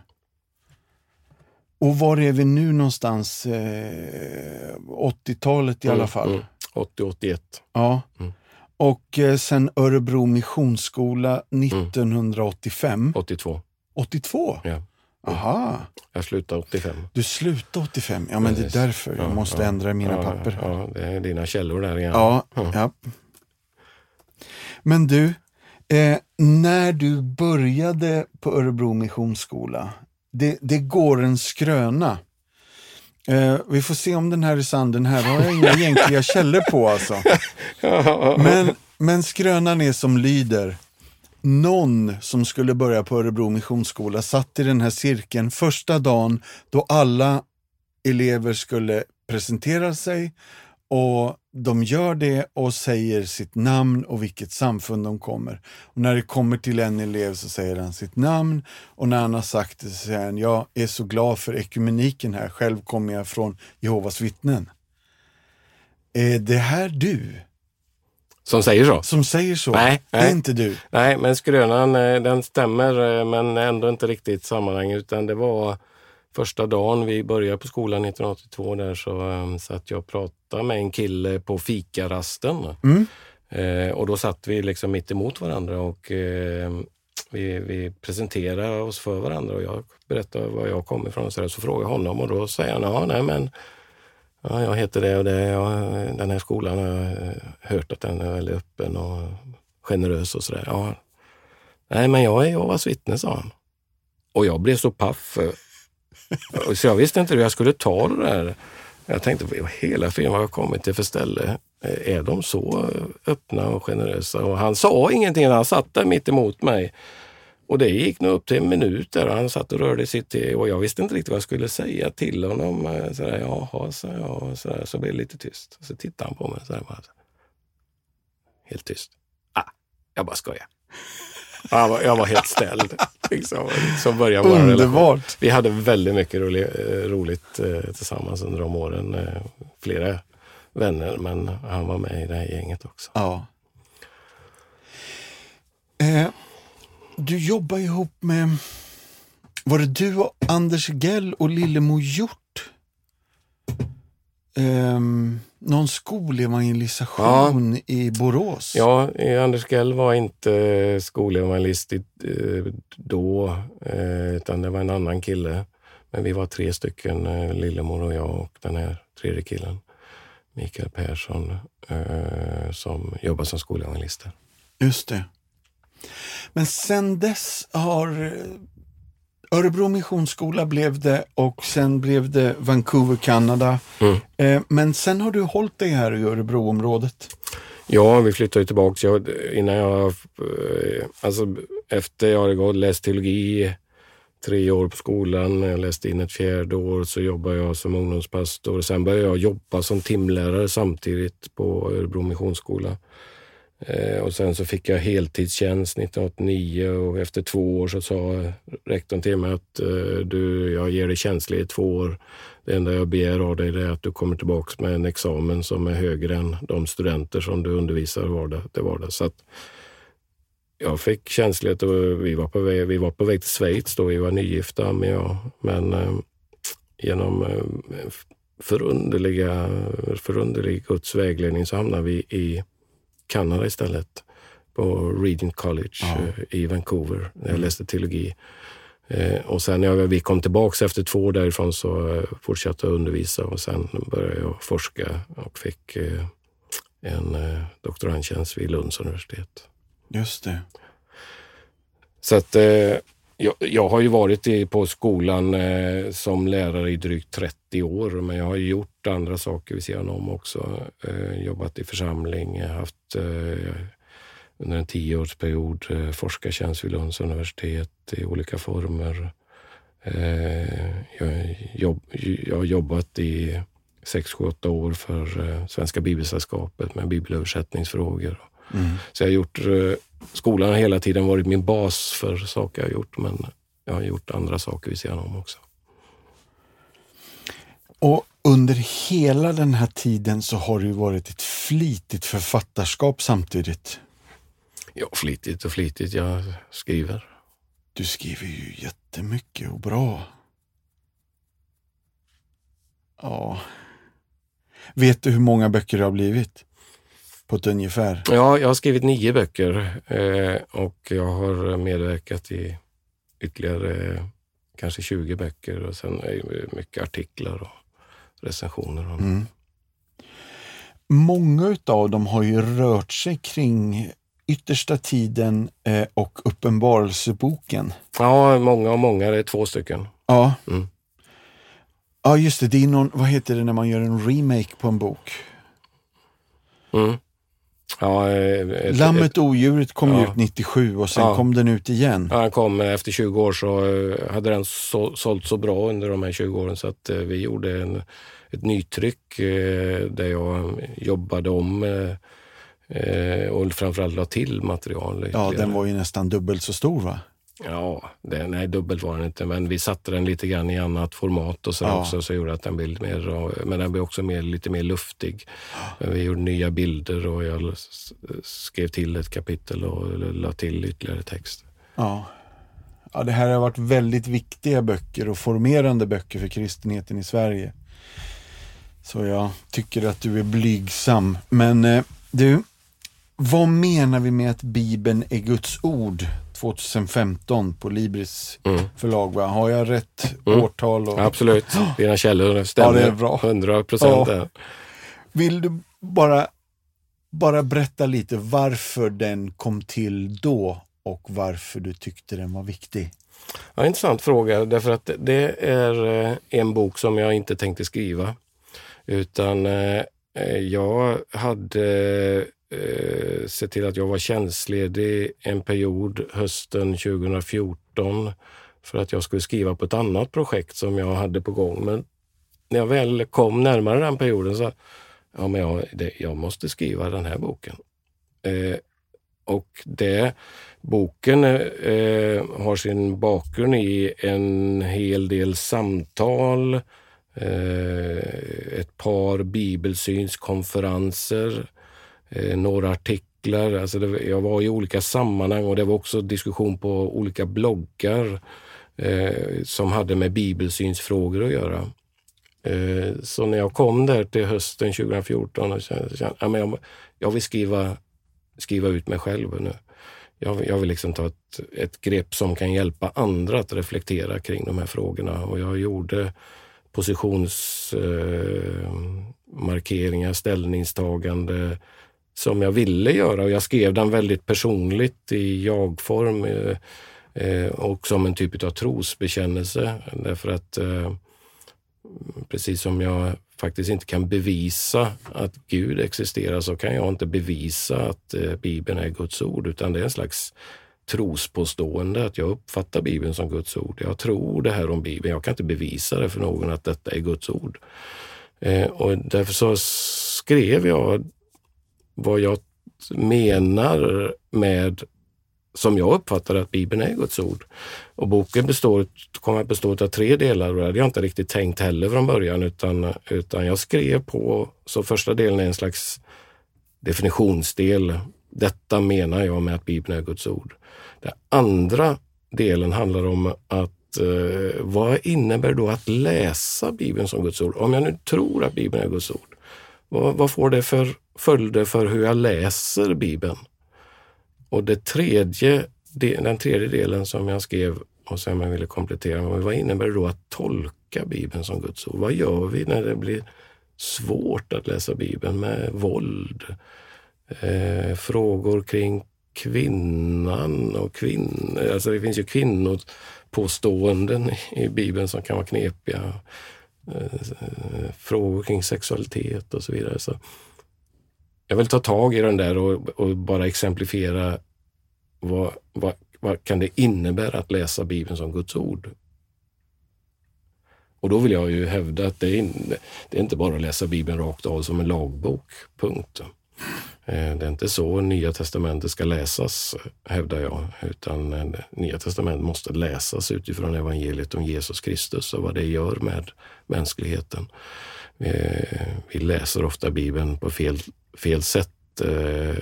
Och var är vi nu någonstans? Eh, 80-talet i alla Mm, fall. mm. 80-81. Ja. Mm. Och eh, sen Örebro Missionsskola 1985. 82. 82? Ja. Aha, Jag slutade 85. du slutade 85. Ja, men det är därför jag Ja, måste ja. ändra mina ja, papper. Ja, det är dina källor där igen. Ja, Ja. ja. Men du, eh, när du började på Örebro Missionsskola, det, det går en skröna. Eh, vi får se om den här är sann. Den här har jag inga egentliga källor på alltså. Men, men skrönan är som lyder. Någon som skulle börja på Örebro Missionsskola satt i den här cirkeln första dagen då alla elever skulle presentera sig och de gör det och säger sitt namn och vilket samfund de kommer. Och när det kommer till en elev så säger han sitt namn och när han har sagt det så säger han jag är så glad för ekumeniken här, själv kommer jag från Jehovas vittnen. Är det här du Som säger så? som säger så? Nej, Det är nej. inte du. Nej, men skrönan eh, den stämmer eh, men ändå inte riktigt sammanhang utan det var första dagen vi började på skolan 1982 där så um, satt jag och pratade med en kille på fikarasten. Mm. Eh, och då satt vi liksom mitt emot varandra och eh, vi, vi presenterade oss för varandra och jag berättade var jag kom ifrån och så, där, så frågade jag honom och då säger han, ja nej men ja, jag heter det och det, ja, den här skolan har jag eh, hört att den är väldigt öppen och generös och sådär. Ja, nej men jag är Jehovas vittne, sa han. Och jag blev så paff. Så jag visste inte hur jag skulle ta det där. Jag tänkte, vad hela filmen har jag kommit till för ställe? Eh, är de så öppna och generösa? Och han sa ingenting, han satt där mitt emot mig. Och det gick nog upp till en minut där han satt och rörde sitt te och jag visste inte riktigt vad jag skulle säga till honom. Eh, så där, Jaha, sa jag. Så, där, så blev det lite tyst. Så tittade han på mig så där, bara, helt tyst. Ah, jag bara skojar. Jag var, jag var helt ställd. Liksom. Så började vår relation. Vi hade väldigt mycket rolig, eh, roligt eh, tillsammans under de åren. Eh, Flera vänner, men han var med i det här gänget också. Ja. Eh, du jobbar ihop med, var det du och Anders Gell och Lillemo Hjort? Ehm, någon skolevangelisation i Borås? Ja, eh, Anders Gell var inte skolevangelist i- eh, då, eh, utan det var en annan kille. Men vi var tre stycken, eh, Lillemor och jag och den här tredje killen, Mikael Persson, eh, som jobbar som skolevangelister. Just det. Men sen dess har eh, Örebro Missionsskola blev det och sen blev det Vancouver, Kanada. Mm. Eh, men sen har du hållit dig här i Örebroområdet. Ja, vi flyttade tillbaka. Jag, innan jag, eh, alltså efter jag hade gått, läst teologi tre år på skolan, jag läste in ett fjärde år, så jobbade jag som ungdomspastor. Sen började jag jobba som timlärare samtidigt på Örebro Missionsskola. Eh, och sen så fick jag heltidstjänst 1989 och efter två år så sa rektorn till mig att eh, du, jag ger dig tjänstledigt två år. Det enda jag begär av dig är att du kommer tillbaks med en examen som är högre än de studenter som du undervisar vardag till vardag. Så att jag fick tjänstledigt och vi var på väg, vi var på väg till Schweiz då. Vi var nygifta med jag. Men eh, genom förunderliga, förunderlig Guds vägledning så hamnade vi i Kanada istället. På Regent College Ja. eh, i Vancouver där jag läste teologi. Eh, och sen när vi kom tillbaks efter två år därifrån så eh, fortsatte jag undervisa och sen började jag forska och fick en doktorandtjänst vid Lunds universitet. Just det. Så att jag, jag har ju varit i, på skolan eh, som lärare i drygt 30 år, men jag har gjort andra saker vid sidan om också. Eh, jobbat i församling, haft eh, under en tioårsperiod eh, forskartjänst vid Lunds universitet i olika former. Eh, jag, jobb, jag har jobbat i sex, sju, åtta år för eh, Svenska Bibelsällskapet med bibelöversättningsfrågor. Mm. Så jag har gjort, skolan har hela tiden varit min bas för saker jag har gjort, men jag har gjort andra saker vid sidan om också. Och under hela den här tiden så har det varit ett flitigt författarskap samtidigt. Ja, flitigt och flitigt. Jag skriver. Du skriver ju jättemycket och bra. Ja. Vet du hur många böcker det har blivit? På ett ungefär? Ja, jag har skrivit nio böcker eh, och jag har medverkat i ytterligare eh, kanske 20 böcker och sen är mycket artiklar och recensioner. Mm. Många av dem har ju rört sig kring yttersta tiden eh, och Uppenbarelseboken. Ja, många och många. Det är två stycken. Ja. Mm. Ja, just det. Det är någon, vad heter det när man gör en remake på en bok? Mm. Ja, eh, ett, Lammet och odjuret kom ja. ut 97 och sen ja. kom den ut igen. Ja, den kom efter 20 år så eh, hade den så, sålt så bra under de här 20 åren så att eh, vi gjorde en, ett nytryck där jag jobbade om och framförallt la till material. Ja, den var ju nästan dubbelt så stor va? Ja, det, nej dubbelt var den inte, men vi satte den lite grann i annat format och så ja. också så gjorde att den blev mer, men den blev också mer, lite mer luftig. Men vi gjorde nya bilder och jag skrev till ett kapitel och la till ytterligare text. Ja. ja, det här har varit väldigt viktiga böcker och formerande böcker för kristenheten i Sverige. Så jag tycker att du är blygsam. Men eh, du, vad menar vi med att Bibeln är Guds ord? 2015 på Libris mm. förlag. Va? Har jag rätt mm. årtal? Och... Absolut, dina källor stämmer. Ja, det är bra. 100 procent. Ja. Vill du bara, bara berätta lite varför den kom till då och varför du tyckte den var viktig? Ja, intressant fråga därför att det är eh, en bok som jag inte tänkte skriva. Utan eh, jag hade eh, se till att jag var tjänstledig en period hösten 2014 för att jag skulle skriva på ett annat projekt som jag hade på gång. Men när jag väl kom närmare den perioden så ja, men jag, det, jag måste skriva den här boken. Eh, och det, boken eh, har sin bakgrund i en hel del samtal, eh, ett par bibelsynskonferenser, eh, några artiklar. Alltså det, jag var i olika sammanhang och det var också diskussion på olika bloggar eh, som hade med bibelsynsfrågor att göra. Eh, så när jag kom där till hösten 2014 och kände, kände ja, men jag, jag vill skriva, skriva ut mig själv nu. Jag, jag vill liksom ta ett, ett grepp som kan hjälpa andra att reflektera kring de här frågorna och jag gjorde positionsmarkeringar, eh, ställningstagande, som jag ville göra och jag skrev den väldigt personligt i jag-form eh, eh, och som en typ av trosbekännelse. Därför att eh, precis som jag faktiskt inte kan bevisa att Gud existerar så kan jag inte bevisa att Bibeln är Guds ord utan det är en slags trospåstående att jag uppfattar Bibeln som Guds ord. Jag tror det här om Bibeln. Jag kan inte bevisa det för någon att detta är Guds ord. och därför så skrev jag vad jag menar med som jag uppfattar att Bibeln är Guds ord. Och boken består, kommer att bestå av tre delar och det hade jag inte riktigt tänkt heller från början utan, utan jag skrev på, så första delen är en slags definitionsdel. Detta menar jag med att Bibeln är Guds ord. Den andra delen handlar om att eh, vad innebär då att läsa Bibeln som Guds ord? Om jag nu tror att Bibeln är Guds ord, vad, vad får det för följder för hur jag läser Bibeln. Och det tredje, den tredje delen som jag skrev och som jag ville komplettera med, vad innebär det då att tolka Bibeln som Guds ord? Vad gör vi när det blir svårt att läsa Bibeln med våld? Eh, frågor kring kvinnan och kvinnor. Alltså det finns ju kvinnopåståenden i Bibeln som kan vara knepiga. Eh, frågor kring sexualitet och så vidare. Så jag vill ta tag i den där och, och bara exemplifiera vad, vad, vad kan det innebära att läsa Bibeln som Guds ord? Och då vill jag ju hävda att det är, det är inte bara att läsa Bibeln rakt av som en lagbok, punkt. Eh, det är inte så Nya Testamentet ska läsas, hävdar jag, utan eh, Nya Testamentet måste läsas utifrån evangeliet om Jesus Kristus och vad det gör med mänskligheten. Eh, vi läser ofta Bibeln på fel, fel sätt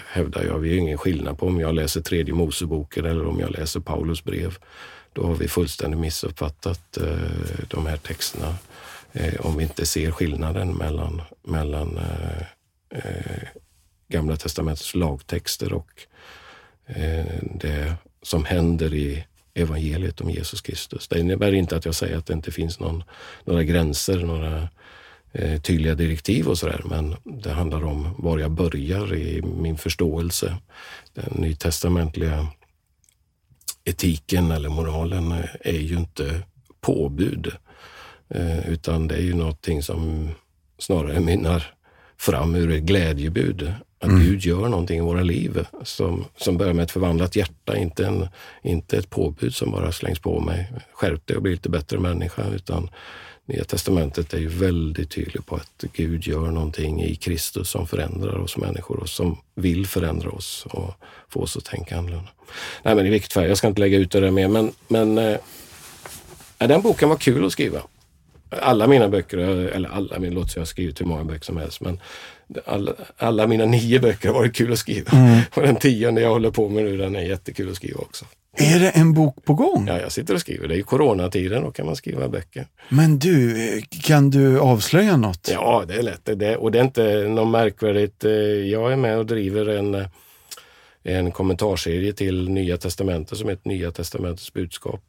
hävdar jag. Vi har ingen skillnad på om jag läser tredje Moseboken eller om jag läser Paulus brev. Då har vi fullständigt missuppfattat de här texterna om vi inte ser skillnaden mellan, mellan Gamla testamentets lagtexter och eh, det som händer i evangeliet om Jesus Kristus. Det innebär inte att jag säger att det inte finns någon, några gränser, några eh, tydliga direktiv och sådär, men det handlar om var jag börjar i min förståelse. Den nytestamentliga etiken eller moralen är ju inte påbud, eh, utan det är ju någonting som snarare mynnar fram ur ett glädjebud. Att mm. Gud gör någonting i våra liv som, som börjar med ett förvandlat hjärta, inte, en, inte ett påbud som bara slängs på mig. Skärp dig och bli lite bättre människa, utan Nya testamentet är ju väldigt tydligt på att Gud gör någonting i Kristus som förändrar oss människor och som vill förändra oss och få oss att tänka annorlunda. Nej, men i vilket fall, jag ska inte lägga ut det där mer, men, men äh, den boken var kul att skriva. Alla mina böcker, eller alla, min låt jag har skrivit hur många böcker som helst, men alla, alla, mina nio böcker har varit kul att skriva. Mm. Och den tionde jag håller på med nu, den är jättekul att skriva också. Är det en bok på gång? Ja, jag sitter och skriver. Det är ju coronatiden, då kan man skriva böcker. Men du, kan du avslöja något? Ja, det är lätt. Det, och det är inte något märkvärdigt. Eh, jag är med och driver en, en kommentarserie till Nya Testamentet som heter Nya Testamentets budskap.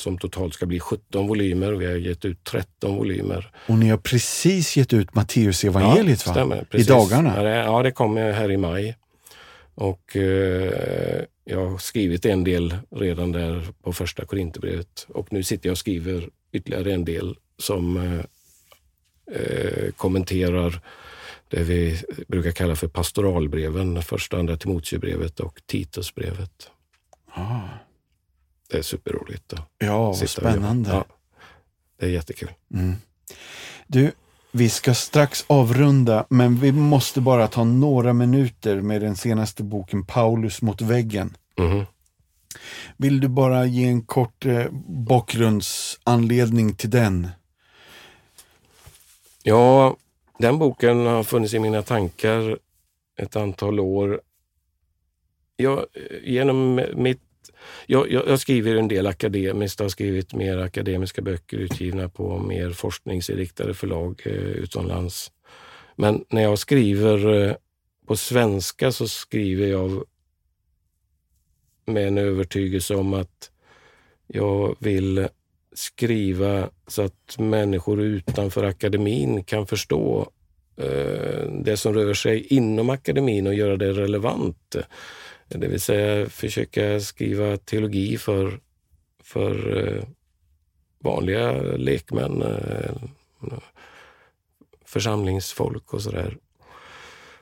Som totalt ska bli 17 volymer. Vi har gett ut 13 volymer. Och ni har precis gett ut Matteus evangeliet ja, stämmer, I dagarna? Ja, det kommer här i maj. Och eh, jag har skrivit en del redan där på första Korinthierbrevet och nu sitter jag och skriver ytterligare en del som eh, eh kommenterar det vi brukar kalla för pastoralbreven, första andra Timoteusbrevet och Titusbrevet. Ah det är superroligt. Då. Ja, spännande. Ja, det är jättekul. Mm. Du, vi ska strax avrunda, men vi måste bara ta några minuter med den senaste boken Paulus mot väggen. Mm. Vill du bara ge en kort eh, bakgrundsanledning till den? Ja, den boken har funnits i mina tankar ett antal år. Jag, genom mitt jag, jag, jag, skriver en del akademiskt, har skrivit mer akademiska böcker utgivna på mer forskningsinriktade förlag eh, utomlands. Men när jag skriver eh, på svenska så skriver jag med en övertygelse om att jag vill skriva så att människor utanför akademin kan förstå eh, det som rör sig inom akademin och göra det relevant. Det vill säga försöka skriva teologi för, för eh, vanliga lekmän, eh, församlingsfolk och sådär.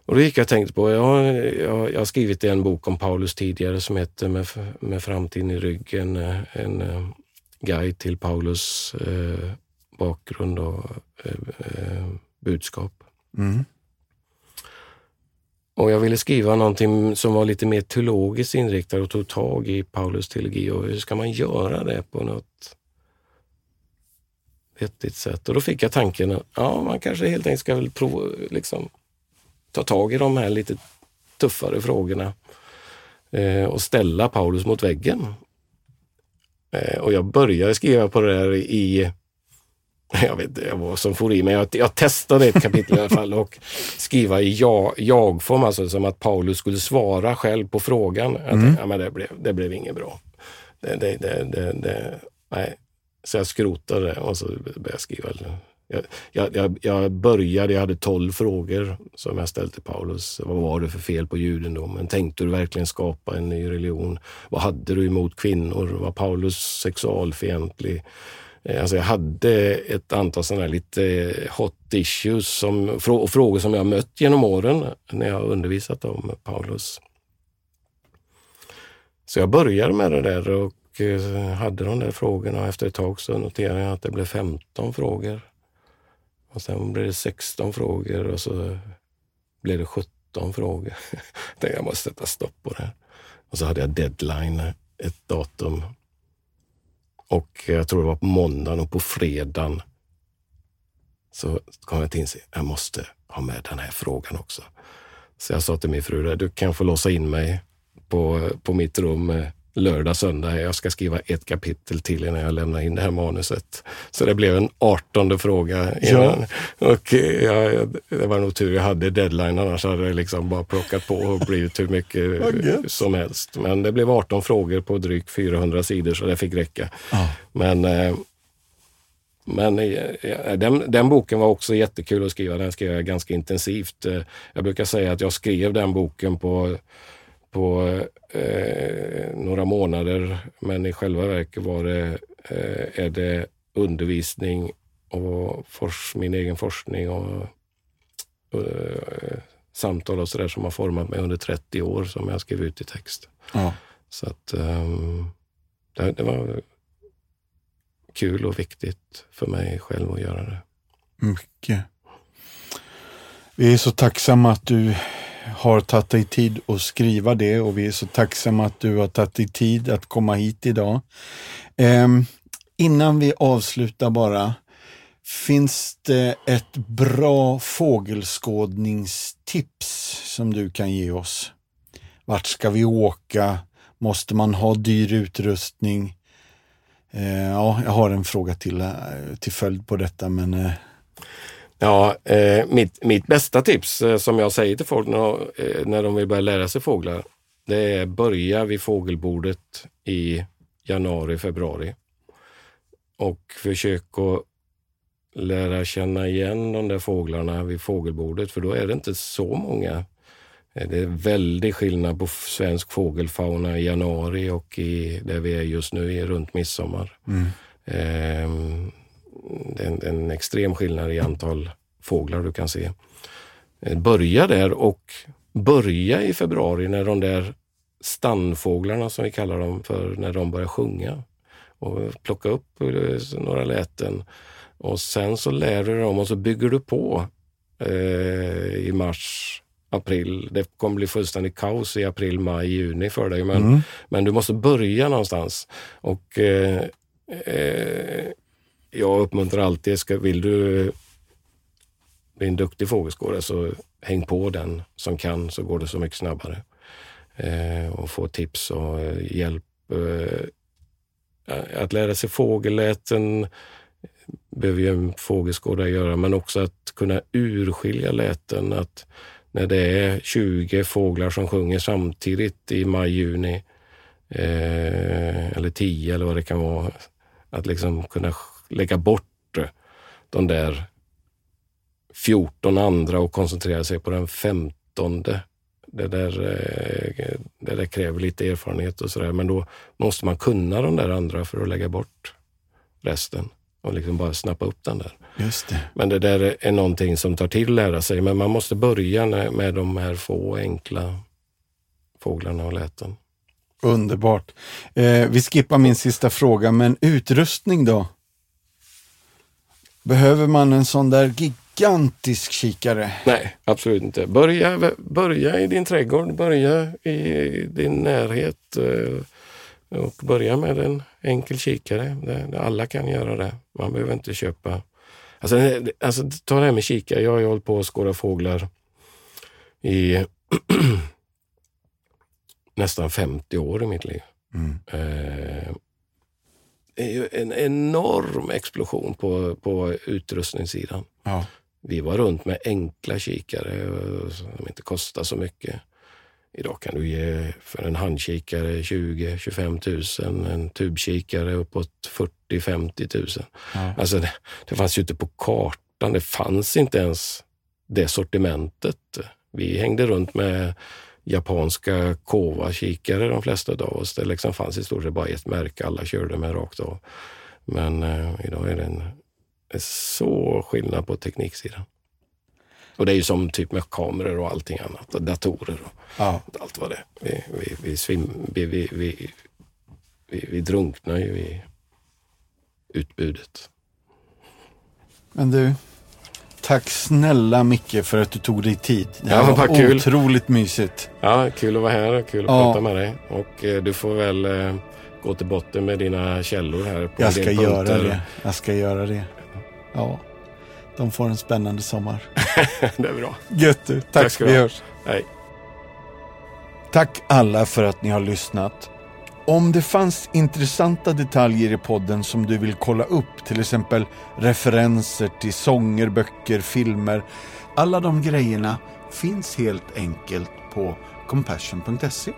Och då gick jag och tänkte på, jag, jag, jag har skrivit en bok om Paulus tidigare som heter Med, med framtiden i ryggen, eh, en, en guide till Paulus eh, bakgrund och eh, budskap. Mm. Och jag ville skriva någonting som var lite mer teologiskt inriktat och tog tag i Paulus teologi och hur ska man göra det på något vettigt sätt? Och då fick jag tanken att ja, man kanske helt enkelt ska väl prova, liksom, ta tag i de här lite tuffare frågorna eh, och ställa Paulus mot väggen. Eh, och jag började skriva på det här i jag vet inte vad som får i mig. Jag, jag testade ett kapitel i alla fall och skriva i jag, jag-form, alltså som att Paulus skulle svara själv på frågan. Jag mm. ja, men det, blev, det blev inget bra. Det, det, det, det, nej. Så jag skrotade det och så började jag skriva. Jag, jag, jag, började, jag hade tolv frågor som jag ställde till Paulus. Vad var det för fel på judendomen? Tänkte du verkligen skapa en ny religion? Vad hade du emot kvinnor? Var Paulus sexualfientlig? Eh, alltså jag hade ett antal sådana här lite eh, hot issues som, och frågor som jag mött genom åren när jag undervisat om Paulus. Så jag började med det där och eh, hade de där frågorna och efter ett tag så noterade jag att det blev 15 frågor. Och sen blev det 16 frågor och så blev det 17 frågor. jag måste sätta stopp på det här. Och så hade jag deadline, ett datum. Och jag tror det var på måndagen och på fredagen så kom jag till insikt, jag måste ha med den här frågan också. Så jag sa till min fru, du kan få låsa in mig på, på mitt rum eh, lördag, söndag. Jag ska skriva ett kapitel till innan jag lämnar in det här manuset. Så det blev en artonde fråga. Innan. Ja. Och ja, det var nog tur jag hade deadline, annars hade det liksom bara plockat på och blivit hur mycket som helst. Men det blev 18 frågor på drygt 400 sidor så det fick räcka. Ja. Men eh, men eh, den, den, boken var också jättekul att skriva. Den skrev jag ganska intensivt. Eh, jag brukar säga att jag skrev den boken på på eh, några månader. Men i själva verket var det, eh, är det undervisning och fors, min egen forskning och, och eh, samtal och sådär som har format mig under 30 år som jag skrev ut i text. Ja. Så att um, det, det, var kul och viktigt för mig själv att göra det. Mycket. Vi är så tacksamma att du har tagit dig tid att skriva det och vi är så tacksamma att du har tagit dig tid att komma hit idag. Eh, innan vi avslutar bara, finns det ett bra fågelskådningstips som du kan ge oss? Vart ska vi åka? Måste man ha dyr utrustning? Eh, ja, jag har en fråga till, eh, till följd på detta, men eh, Ja, eh, mitt, mitt bästa tips eh, som jag säger till folk när, eh, när de vill börja lära sig fåglar, det är börja vid fågelbordet i januari, februari. Och försök att lära känna igen de där fåglarna vid fågelbordet, för då är det inte så många. Eh, det är väldig skillnad på svensk fågelfauna i januari och i där vi är just nu, runt midsommar. Mm. Det är en, en extrem skillnad i antal fåglar du kan se. Eh, börja där och börja i februari när de där stannfåglarna som vi kallar dem för, när de börjar sjunga. Och plocka upp eh, några läten och sen så lär du dem och så bygger du på eh, i mars, april. Det kommer bli fullständigt kaos i april, maj, juni för dig. Men, mm. men du måste börja någonstans. Och eh, eh, jag uppmuntrar alltid, ska, vill du bli en duktig fågelskådare så häng på den som kan så går det så mycket snabbare. Eh, och få tips och eh, hjälp. Eh, att lära sig fågelläten behöver ju en fågelskådare göra, men också att kunna urskilja läten. Att när det är 20 fåglar som sjunger samtidigt i maj, juni, eh, eller 10 eller vad det kan vara, att liksom kunna lägga bort de där 14 andra och koncentrera sig på den 15. Det där, eh, det där kräver lite erfarenhet och sådär, men då måste man kunna de där andra för att lägga bort resten och liksom bara snappa upp den där. Just det. Men det där är någonting som tar tid att lära sig, men man måste börja med de här få enkla fåglarna och läten. Underbart. Eh, vi skippar min sista fråga, men utrustning då? Behöver man en sån där gigantisk kikare? Nej, absolut inte. Börja, börja i din trädgård, börja i din närhet eh, och börja med en enkel kikare. Alla kan göra det. Man behöver inte köpa... Alltså, alltså ta det här med kikare. Jag har ju hållit på att skåda fåglar i nästan 50 år i mitt liv. Mm. Eh, är ju en enorm explosion på, på utrustningssidan. Ja. Vi var runt med enkla kikare som inte kostar så mycket. Idag kan du ge för en handkikare 20-25 000, en tubkikare uppåt 40-50 000. Ja. Alltså det, det fanns ju inte på kartan. Det fanns inte ens det sortimentet. Vi hängde runt med japanska Kova-kikare de flesta av oss. Det liksom fanns i stort sett bara ett märke alla körde med rakt av. Men eh, idag är det en är så skillnad på tekniksidan. Och det är ju som typ med kameror och allting annat. Och datorer och Ja. allt vad det är. Vi, vi, vi, svim, vi, vi, vi, vi, vi drunknar ju i utbudet. Men du, tack snälla Micke för att du tog dig tid. Det Ja, här men var kul. otroligt mysigt. Ja, kul att vara här och kul att Ja. prata med dig. Och eh, du får väl eh, gå till botten med dina källor här. På Jag ska göra det. Jag ska göra det. Ja, de får en spännande sommar. det är bra. Gött du. Tack, Tack ska vi hörs. Hej. Tack alla för att ni har lyssnat. Om det fanns intressanta detaljer i podden som du vill kolla upp, till exempel referenser till sånger, böcker, filmer. Alla de grejerna finns helt enkelt på compassion.se.